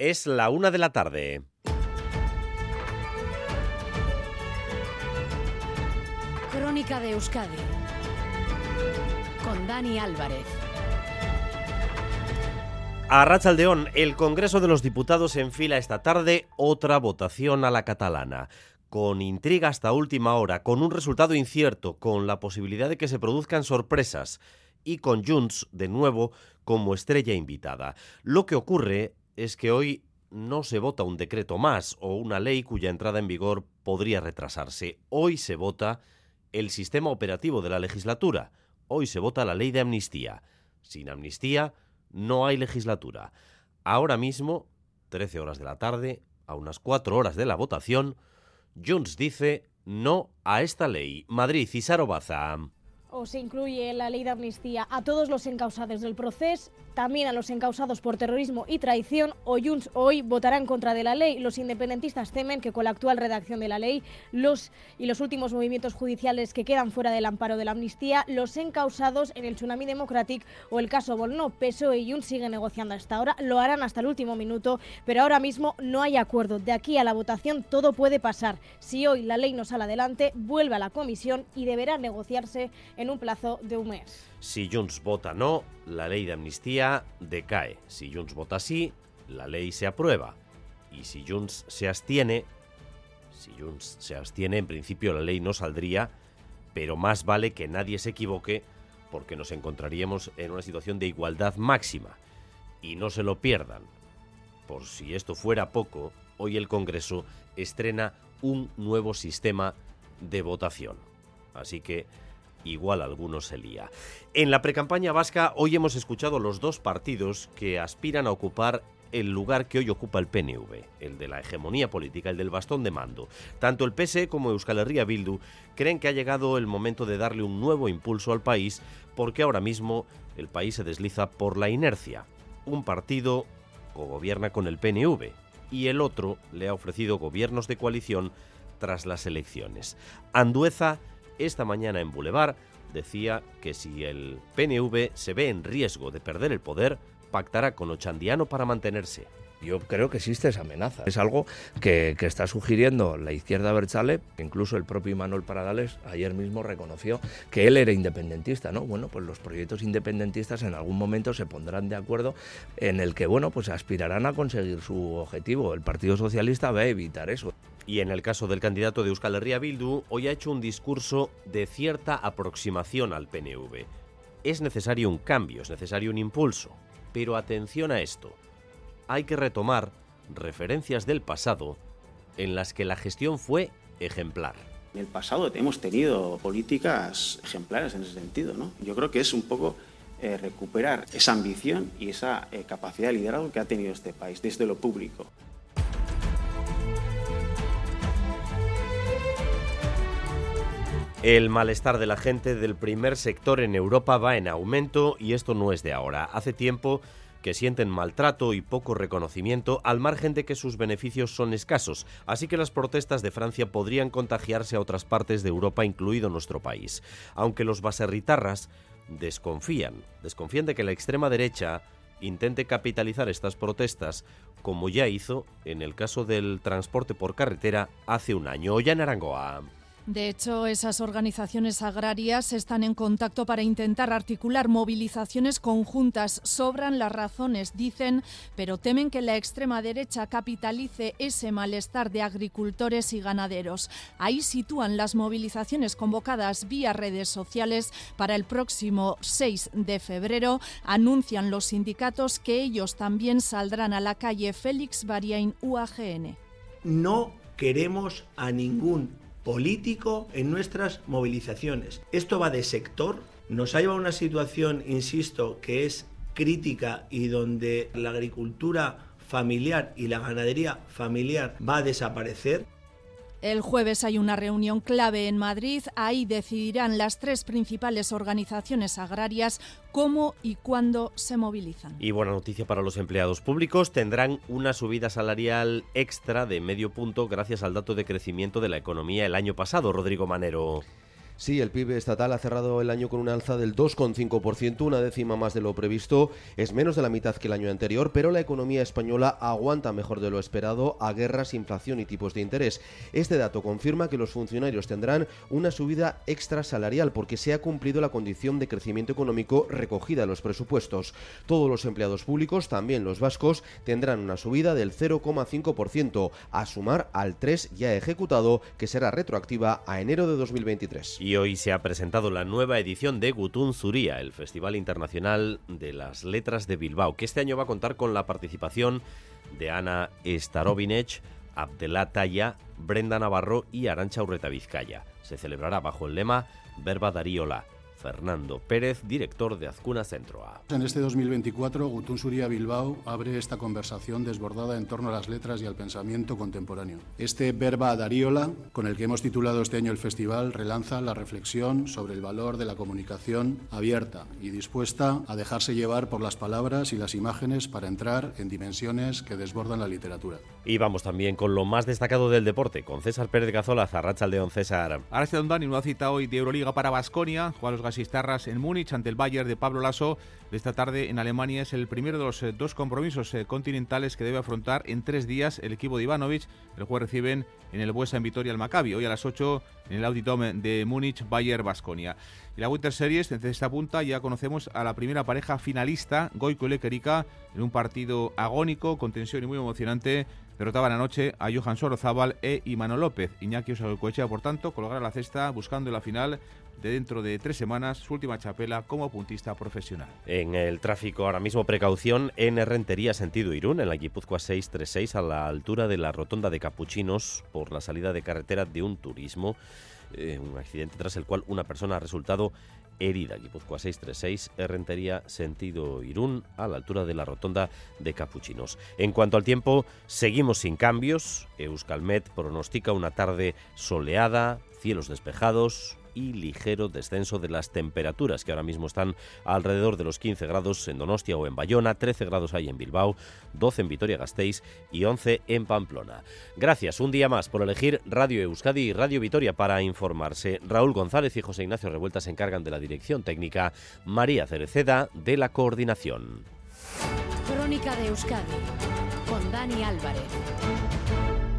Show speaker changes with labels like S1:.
S1: Es la una de la tarde.
S2: Crónica de Euskadi con Dani Álvarez.
S1: A Rachaldeón, el Congreso de los Diputados enfila esta tarde otra votación a la catalana. Con intriga hasta última hora, con un resultado incierto, con la posibilidad de que se produzcan sorpresas y con Junts, de nuevo, como estrella invitada. Lo que ocurre es que hoy no se vota un decreto más o una ley cuya entrada en vigor podría retrasarse. Hoy se vota el sistema operativo de la legislatura. Hoy se vota la ley de amnistía. Sin amnistía no hay legislatura. Ahora mismo, 13 horas de la tarde, a unas 4 horas de la votación, Junts dice no a esta ley. Madrid, Cisaro Baza.
S3: O se incluye la ley de amnistía a todos los encausados del proceso, también a los encausados por terrorismo y traición, o Junts hoy votará en contra de la ley. Los independentistas temen que con la actual redacción de la ley los y los últimos movimientos judiciales que quedan fuera del amparo de la amnistía, los encausados en el Tsunami Democratic o el caso Bolno, PSOE y Junts siguen negociando hasta ahora, lo harán hasta el último minuto, pero ahora mismo no hay acuerdo. De aquí a la votación todo puede pasar. Si hoy la ley no sale adelante, vuelve a la comisión y deberá negociarse en un plazo de un mes.
S1: Si Junts vota no, la ley de amnistía decae. Si Junts vota sí, la ley se aprueba. Y si Junts se abstiene, si Junts se abstiene, en principio la ley no saldría, pero más vale que nadie se equivoque porque nos encontraríamos en una situación de igualdad máxima. Y no se lo pierdan. Por si esto fuera poco, hoy el Congreso estrena un nuevo sistema de votación. Así que igual alguno se lía. En la precampaña vasca hoy hemos escuchado los dos partidos que aspiran a ocupar el lugar que hoy ocupa el PNV, el de la hegemonía política, el del bastón de mando. Tanto el PSE como Euskal Herria Bildu creen que ha llegado el momento de darle un nuevo impulso al país porque ahora mismo el país se desliza por la inercia. Un partido gobierna con el PNV y el otro le ha ofrecido gobiernos de coalición tras las elecciones. Andueza esta mañana en Boulevard decía que si el PNV se ve en riesgo de perder el poder, pactará con Ochandiano para mantenerse.
S4: Yo creo que existe esa amenaza. Es algo que, que está sugiriendo la izquierda Berchale. Incluso el propio Manuel Paradales ayer mismo reconoció que él era independentista. ¿no? Bueno, pues los proyectos independentistas en algún momento se pondrán de acuerdo en el que bueno, pues aspirarán a conseguir su objetivo. El Partido Socialista va a evitar eso.
S1: Y en el caso del candidato de Euskal Herria Bildu, hoy ha hecho un discurso de cierta aproximación al PNV. Es necesario un cambio, es necesario un impulso. Pero atención a esto hay que retomar referencias del pasado en las que la gestión fue ejemplar.
S5: En el pasado hemos tenido políticas ejemplares en ese sentido. ¿no? Yo creo que es un poco eh, recuperar esa ambición y esa eh, capacidad de liderazgo que ha tenido este país desde lo público.
S1: El malestar de la gente del primer sector en Europa va en aumento y esto no es de ahora. Hace tiempo que sienten maltrato y poco reconocimiento al margen de que sus beneficios son escasos, así que las protestas de Francia podrían contagiarse a otras partes de Europa, incluido nuestro país. Aunque los baserritarras desconfían, desconfían de que la extrema derecha intente capitalizar estas protestas, como ya hizo en el caso del transporte por carretera hace un año. Ya en Arangoa.
S6: De hecho, esas organizaciones agrarias están en contacto para intentar articular movilizaciones conjuntas. Sobran las razones, dicen, pero temen que la extrema derecha capitalice ese malestar de agricultores y ganaderos. Ahí sitúan las movilizaciones convocadas vía redes sociales para el próximo 6 de febrero. Anuncian los sindicatos que ellos también saldrán a la calle Félix Bariain UAGN.
S7: No queremos a ningún político en nuestras movilizaciones. Esto va de sector, nos ha llevado a una situación, insisto, que es crítica y donde la agricultura familiar y la ganadería familiar va a desaparecer.
S6: El jueves hay una reunión clave en Madrid. Ahí decidirán las tres principales organizaciones agrarias cómo y cuándo se movilizan.
S1: Y buena noticia para los empleados públicos, tendrán una subida salarial extra de medio punto gracias al dato de crecimiento de la economía el año pasado, Rodrigo Manero.
S8: Sí, el PIB estatal ha cerrado el año con una alza del 2,5%, una décima más de lo previsto. Es menos de la mitad que el año anterior, pero la economía española aguanta mejor de lo esperado a guerras, inflación y tipos de interés. Este dato confirma que los funcionarios tendrán una subida extra salarial porque se ha cumplido la condición de crecimiento económico recogida en los presupuestos. Todos los empleados públicos, también los vascos, tendrán una subida del 0,5% a sumar al 3 ya ejecutado que será retroactiva a enero de 2023
S1: y hoy se ha presentado la nueva edición de Gutun Zuria, el Festival Internacional de las Letras de Bilbao, que este año va a contar con la participación de Ana Starovinech, Abdelá Taya, Brenda Navarro y Arancha Urreta Vizcaya. Se celebrará bajo el lema Verba Dariola Fernando Pérez, director de Azcuna Centro A.
S9: En este 2024, Gutun Suria Bilbao abre esta conversación desbordada en torno a las letras y al pensamiento contemporáneo. Este verba dariola, con el que hemos titulado este año el festival, relanza la reflexión sobre el valor de la comunicación abierta y dispuesta a dejarse llevar por las palabras y las imágenes para entrar en dimensiones que desbordan la literatura.
S1: Y vamos también con lo más destacado del deporte, con César Pérez Gazola, Zarracha León César.
S10: Ahora está Dani, una cita hoy de Euroliga para Basconia, juega los Gasistarras en Múnich ante el Bayern de Pablo Lasso. Esta tarde en Alemania es el primero de los eh, dos compromisos eh, continentales que debe afrontar en tres días el equipo de Ivanovic. El jueves reciben en el Buesa en Vitoria al Maccabi. Hoy a las 8 en el Auditorium de Múnich, Bayern Basconia. Y la Winter Series, desde esta punta ya conocemos a la primera pareja finalista, Goico y Lequerica, en un partido agónico, con tensión y muy emocionante. Derrotaban anoche a Johan Sorozábal e Imano López. Iñaki Osagocoechea, por tanto, colocar la cesta buscando la final de dentro de tres semanas su última chapela como puntista profesional.
S1: En el tráfico ahora mismo precaución en Rentería sentido Irún, en la Guipúzcoa 636 a la altura de la rotonda de Capuchinos por la salida de carretera de un turismo. Eh, un accidente tras el cual una persona ha resultado herida. Guipúzcoa 636, Rentería, sentido Irún, a la altura de la rotonda de Capuchinos. En cuanto al tiempo, seguimos sin cambios. Euskalmet pronostica una tarde soleada, cielos despejados, y ligero descenso de las temperaturas, que ahora mismo están alrededor de los 15 grados en Donostia o en Bayona, 13 grados hay en Bilbao, 12 en Vitoria-Gasteiz y 11 en Pamplona. Gracias un día más por elegir Radio Euskadi y Radio Vitoria para informarse. Raúl González y José Ignacio Revuelta se encargan de la dirección técnica, María Cereceda de la coordinación.
S2: Crónica de Euskadi con Dani Álvarez.